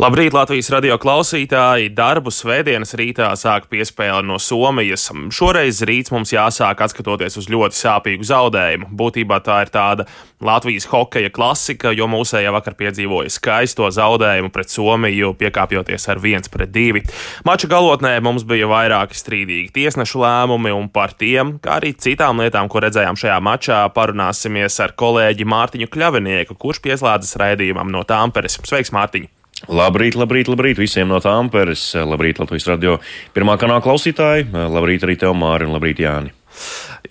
Labrīt, Latvijas radio klausītāji! Darbu svētdienas rītā sāk piespēle no Somijas. Šoreiz rīts mums jāsāk atskatoties uz ļoti sāpīgu zaudējumu. Būtībā tā ir tāda Latvijas hokeja klasika, jo mūsējā vakar piedzīvoja skaisto zaudējumu pret Somiju, piekāpjoties ar 1 pret 2. Mača galotnē mums bija vairāki strīdīgi tiesnešu lēmumi, un par tiem, kā arī citām lietām, ko redzējām šajā mačā, parunāsimies ar kolēģi Mārtiņu Kļavinieku, kurš pieslēdzas raidījumam no Tāmperes. Sveiks, Mārtiņ! Labrīt, labrīt, labrīt visiem no Tāmperes. Labrīt, Latvijas radio pirmā kanāla klausītāji. Labrīt arī tev, Māri, un labrīt, Jāni.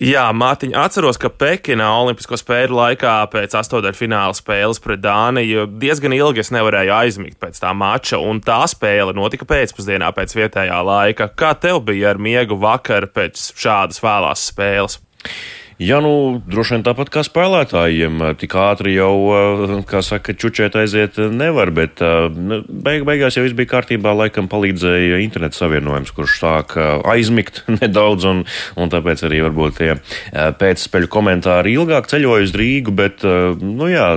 Jā, Mārtiņ, atceros, ka Pekinā Olimpisko spēļu laikā pēc astotdaļfināla spēles pret Dāniju diezgan ilgi es nevarēju aizmigt pēc tā mača, un tā spēle notika pēcpusdienā pēc vietējā laika. Kā tev bija ar miegu vakar pēc šādas vēlās spēles? Ja nu droši vien tāpat kā spēlētājiem, tik ātri jau, kā saka, čučēt aiziet nevar, bet nu, beig, beigās jau viss bija kārtībā, laikam palīdzēja interneta savienojums, kurš sāk aizmigt nedaudz, un, un tāpēc arī varbūt tie pēcspeļu komentāri ilgāk ceļoja uz Rīgu, bet, nu jā,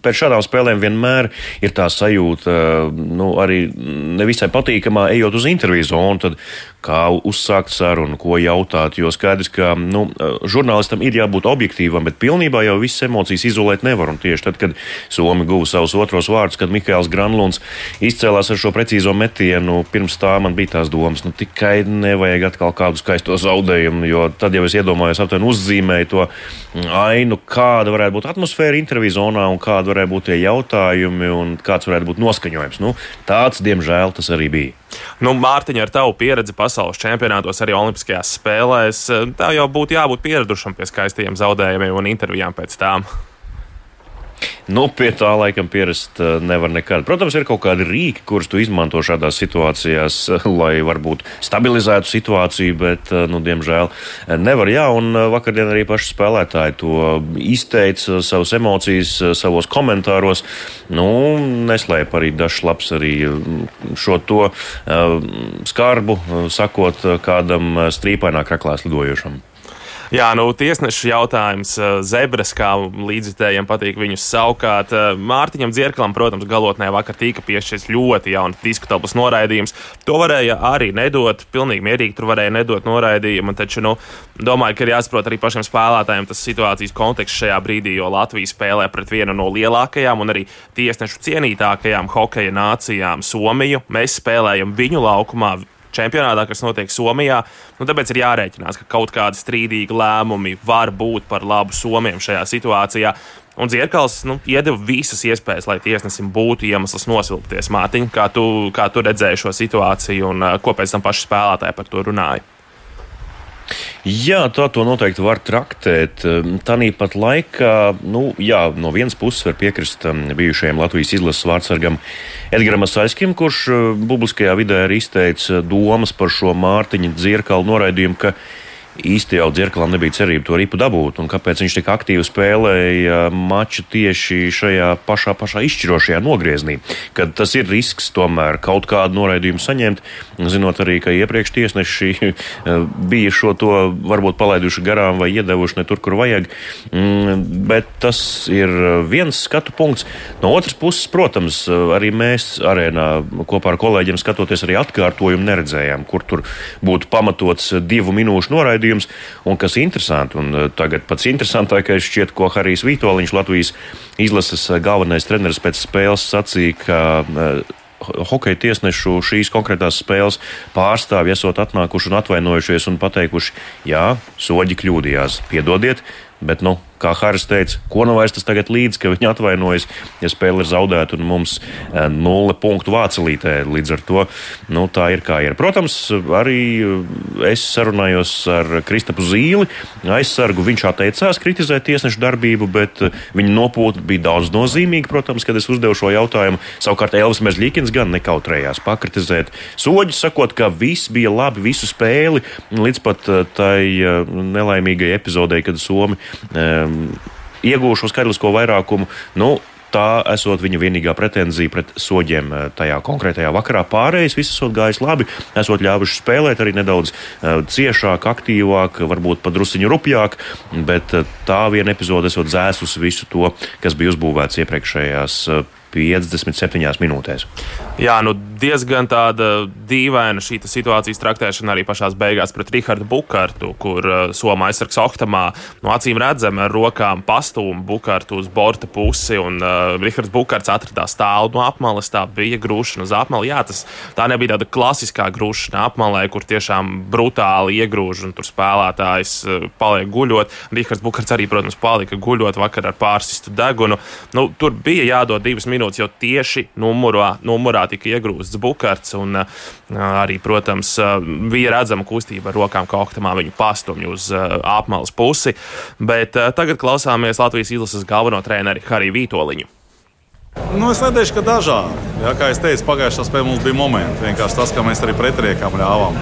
pēc šādām spēlēm vienmēr ir tā sajūta, nu, arī nevisai patīkamā ejot uz interviju zonu, tad kā uzsākt sarunu, ko jautāt, jo skaidrs, ka, nu, žurnālisti tam ir jābūt objektīvam, bet pilnībā jau visas emocijas izolēt nevar. Un tieši tad, kad Somija guva savus otros vārdus, kad Mikls Granlunds izcēlās ar šo precīzo metienu, pirms tā man bija tās domas, nu tikai nevajag atkal kādu skaisto zaudējumu, jo tad jau es iedomājos, aptuveni uzzīmēju to ainu, kāda varētu būt atmosfēra interviju zonā un kāda varētu būt tie jautājumi un kāds varētu būt noskaņojums. Nu, tāds, diemžēl, tas arī bija. Nu, Mārtiņa, ar tavu pieredzi pasaules čempionātos, arī Olimpiskajās spēlēs, tā jau būtu jābūt pieradušam pie skaistajiem zaudējumiem un intervijām pēc tām. Nu, pie tā laikam pierast eh, nevar nekad. Protams, ir kaut kādi rīki, kurus tu izmanto šādās situācijās, eh, lai varbūt stabilizētu situāciju, bet, eh, nu, diemžēl, nevar. Jā, un vakardien arī paši spēlētāji to izteica savas emocijas savos komentāros. Nu, neslēp arī dažs labs arī mm, šo to skarbu, sakot kādam strīpainā kraklā slidojošam. Jā, nu, tiesneša jautājums. Eh, zebras, kā līdzjutējiem patīk viņus saukāt. Eh, Mārtiņam Dzirklam, protams, galotnē vakar tika piešķirts ļoti jauns diskutabls noraidījums. To varēja arī nedot, pilnīgi mierīgi tur varēja nedot noraidījumu. Taču, nu, domāju, ka ir jāsaprot arī pašiem spēlētājiem tas situācijas konteksts šajā brīdī, jo Latvija spēlē pret vienu no lielākajām un arī tiesnešu cienītākajām hokeja nācijām - Somiju. Mēs spēlējam viņu laukumā čempionātā, kas notiek Somijā. Nu, tāpēc ir jārēķinās, ka kaut kādi strīdīgi lēmumi var būt par labu Somijam šajā situācijā. Un Zierkals nu, iedeva visas iespējas, lai tiesnesim būtu iemesls nosilpties. Mātiņ, kā tu, kā tu redzēji šo situāciju un uh, ko pēc tam paši spēlētāji par to runāja? Jā, tā to noteikti var traktēt. Ehm, Tāpat laikā, nu, jā, no vienas puses var piekrist ehm, bijušajam Latvijas izlases vārdsargam Edgars Aiskim, kurš ehm, publiskajā vidē arī izteica domas par šo Mārtiņa dzirkalu noraidījumu, īsti jau dzirkalam nebija cerība to ripu dabūt, un kāpēc viņš tik aktīvi spēlēja maču tieši šajā pašā, pašā izšķirošajā nogriezienī. Kad tas ir risks tomēr kaut kādu noraidījumu saņemt, zinot arī, ka iepriekš tiesneši eh, bija šo to varbūt palaiduši garām vai iedevuši ne tur, kur vajag. Mm, bet tas ir viens skatu punkts. No otras puses, protams, arī mēs arēnā kopā ar kolēģiem skatoties arī atkārtojumu neredzējām, kur tur būtu pamatots divu minūšu noraidījums raidījums. Un kas interesanti, un eh, tagad pats interesantākais šķiet, ko Harijs Vitoļņš, Latvijas izlases eh, galvenais treneris pēc spēles sacīja, ka uh, hokeja tiesnešu šīs konkrētās spēles pārstāvji esot atnākuši un atvainojušies un pateikuši, jā, soļi kļūdījās, piedodiet, bet, nu, kā Haris teica, ko nu vairs tas tagad līdz, ka viņi atvainojas, ja spēle ir zaudēta un mums nulle punktu vācelītē. Līdz ar to nu, tā ir kā ir. Protams, arī es sarunājos ar Kristapu Zīli, aizsargu. Viņš atteicās kritizēt tiesnešu darbību, bet e, viņa nopūta bija daudz nozīmīga, protams, kad es uzdevu šo jautājumu. Savukārt Elvis Mežģīkins gan nekautrējās pakritizēt soļus, sakot, ka viss bija labi visu spēli, līdz pat tai nelaimīgai epizodei, kad Somi um, iegūšo skaitlisko vairākumu. Nu, tā esot viņa vienīgā pretenzija pret soģiem eh, tajā konkrētajā vakarā. Pārējais viss esot gājis labi, esot ļāvuši spēlēt arī nedaudz uh, ciešāk, aktīvāk, varbūt pat drusciņu rupjāk, bet uh, tā viena epizode esot dzēsus visu to, kas bija uzbūvēts iepriekšējās. Uh, 57 minūtēs. Jā, nu diezgan tāda dīvaina šī situācijas traktēšana arī pašā beigās pret Rahardu Bukārtu, kur uh, Somā aizsargs Oktamā no acīm redzami ar rokām pastūma Bukārtu uz borta pusi, un uh, Rahards Bukārts atradās tālu no apmales. Tā bija grūšana uz apmali. Jā, tas tā nebija tāda klasiskā grūšana apmalē, kur tiešām brutāli iegrūž un tur spēlētājs uh, paliek guļot. Rahards Bukārts arī, protams, palika guļot vakar ar pārsistu degunu. Nu, tur bija jādod divas minūtes minūtes, jo tieši numurā, numurā tika iegrūsts bukārts. Un, arī, protams, bija redzama kustība ar rokām, kā oktamā viņu pastumj uz apmales pusi. Bet tagad klausāmies Latvijas izlases galveno treneri Hariju Vītoliņu. Nu, es neteikšu, ka dažādi. Ja, kā jau teicu, pagājušā spēlē mums bija momenti. Vienkārši tas, ka mēs arī pretriekam ļāvām.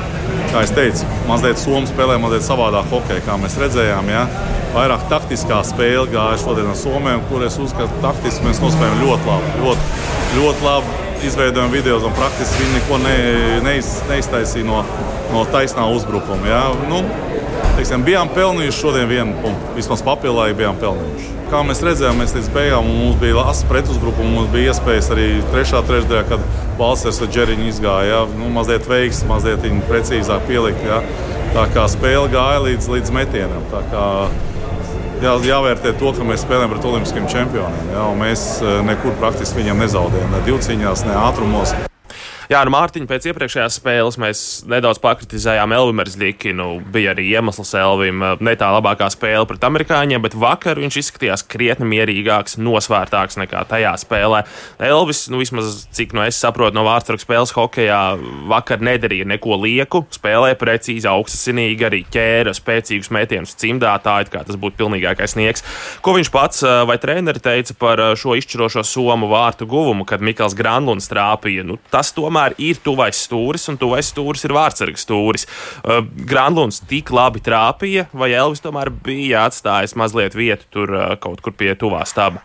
Kā jau teicu, mazliet somu spēlē, mazliet savādāk hokeja, kā mēs redzējām. Ja vairāk taktiskā spēle gāja šodien ar Somiju, kur es uzskatu, ka taktiski mēs nospēlējām ļoti labi. Ļoti, ļoti labi izveidojām video, un praktiski viņi neko ne, neiz, neiztaisīja no, no taisnā uzbrukuma. Ja? Nu, teiksim, bijām pelnījuši šodien vienu punktu. Vismaz papildai bijām pelnījuši. Kā mēs redzējām, mēs līdz beigām mums bija lasa pretuzbrukuma, mums bija iespējas arī trešā trešdaļā, kad Balsers ar Džeriņu izgāja. Ja? Nu, mazliet veiks, mazliet precīzāk pielikt. Ja? Tā kā spēle gāja līdz, līdz metienam jā, jāvērtē to, ka mēs spēlējam pret olimpiskiem čempioniem. Jā, mēs eh, nekur praktiski viņam nezaudējam, ne divcīņās, ne ātrumos. Jā, ar Mārtiņu pēc iepriekšējās spēles mēs nedaudz pakritizējām Elvimers Liki. Nu, bija arī iemesls Elvim ne tā labākā spēle pret amerikāņiem, bet vakar viņš izskatījās krietni mierīgāks, nosvērtāks nekā tajā spēlē. Elvis, nu, vismaz cik no es saprotu no vārdsargu spēles hokeja, vakar nedarīja neko lieku, spēlēja precīzi, augstasinīgi, arī ķēra spēcīgus metienus cimdātāji, kā tas būtu pilnīgākais sniegs. Ko viņš pats vai treneri teica par šo izšķirošo somu vārtu guvumu, kad Mikls Granlunds trāpīja? Nu, tas tomēr tomēr ir tuvais stūris, un tuvais stūris ir vārdsargs stūris. Uh, Granlunds tik labi trāpīja, vai Elvis tomēr bija atstājis mazliet vietu tur uh, kaut kur pie tuvā staba?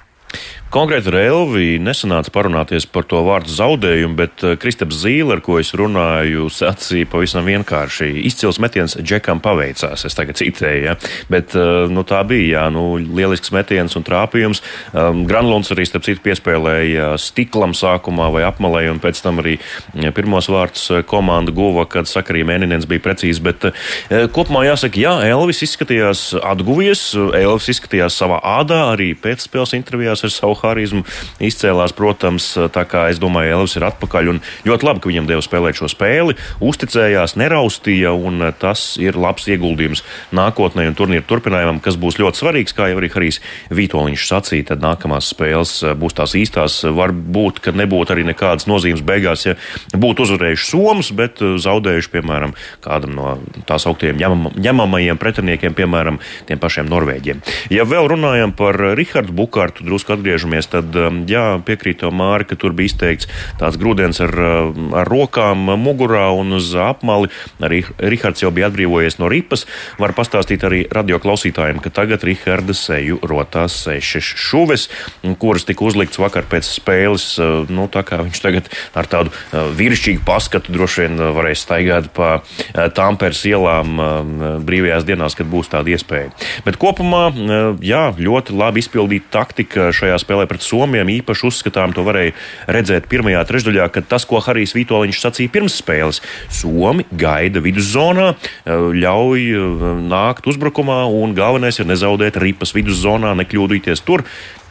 Konkrēti ar Elviju nesanāca parunāties par to vārdu zaudējumu, bet eh, Kristaps Zīle, ar ko es runāju, sacīja pavisam vienkārši. Izcils metiens Džekam paveicās, es tagad citēju, ja? bet eh, nu, tā bija, jā, nu, lielisks metiens un trāpījums. Um, Granlunds arī, starp citu, piespēlēja stiklam sākumā vai apmalē, un pēc tam arī pirmos vārdus eh, komanda guva, kad sakarī mēneniens bija precīzi, bet uh, kopumā jāsaka, jā, Elvis izskatījās atguvies, Elvis izskatījās savā ādā, arī pēcspēles intervijās ar savu harizmu izcēlās, protams, tā kā es domāju, Elvis ir atpakaļ un ļoti labi, ka viņam deva spēlēt šo spēli, uzticējās, neraustīja un tas ir labs ieguldījums nākotnē un turnīru turpinājumam, kas būs ļoti svarīgs, kā jau arī Harijs Vitoļņš sacīja, tad nākamās spēles būs tās īstās, varbūt, ka nebūtu arī nekādas nozīmes beigās, ja būtu uzvarējuši Somas, bet zaudējuši, piemēram, kādam no tās augtiem ņemam, ņemamajiem pretiniekiem, piemēram, tiem pašiem Norvēģiem. Ja vēl runājam par Rihardu Bukārtu, drusku atgriežamies atgriežamies, tad um, jā, piekrīt to Māri, ka tur bija izteikts tāds grūdienis ar, um, ar rokām mugurā un uz apmali. Arī Rihards jau bija atbrīvojies no ripas. Var pastāstīt arī radio klausītājiem, ka tagad Riharda seju rotās sešas šuves, kuras tika uzlikts vakar pēc spēles. Uh, nu, tā kā viņš tagad ar tādu uh, vīrišķīgu paskatu droši vien uh, varēs staigāt pa Tāmpēras ielām um, brīvajās dienās, kad būs tāda iespēja. Bet kopumā, jā, ļoti labi izpildīta taktika šajā spēlē pret Somiem. Īpaši uzskatām to varēja redzēt pirmajā trešdaļā, kad tas, ko Harijs Vitoļņš sacīja pirms spēles, Somi gaida viduszonā, ļauj nākt uzbrukumā, un galvenais ir nezaudēt ripas viduszonā, nekļūdīties tur.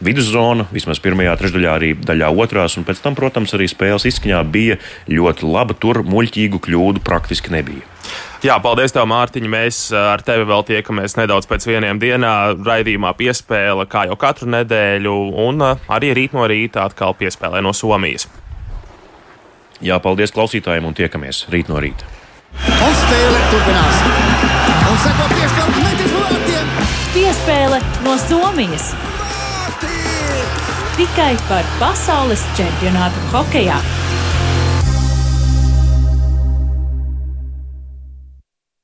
Viduszona, vismaz pirmajā trešdaļā, arī daļā otrās, un pēc tam, protams, arī spēles izskaņā bija ļoti laba. Tur muļķīgu kļūdu praktiski nebija. Jā, paldies, tev, Mārtiņ. Mēs ar tevi vēl tiekamies nedaudz pēc vieniem dienām. Raidījumā piespēle, kā jau katru nedēļu, un arī rīt no rīta atkal piespēlē no Somijas. Jā, paldies klausītājiem un tiekamies rīt no rīta. Un spēle turpinās. Un seko piespēle metis vārtiem. Piespēle no Somijas. Tikai par pasaules čempionātu hokejā.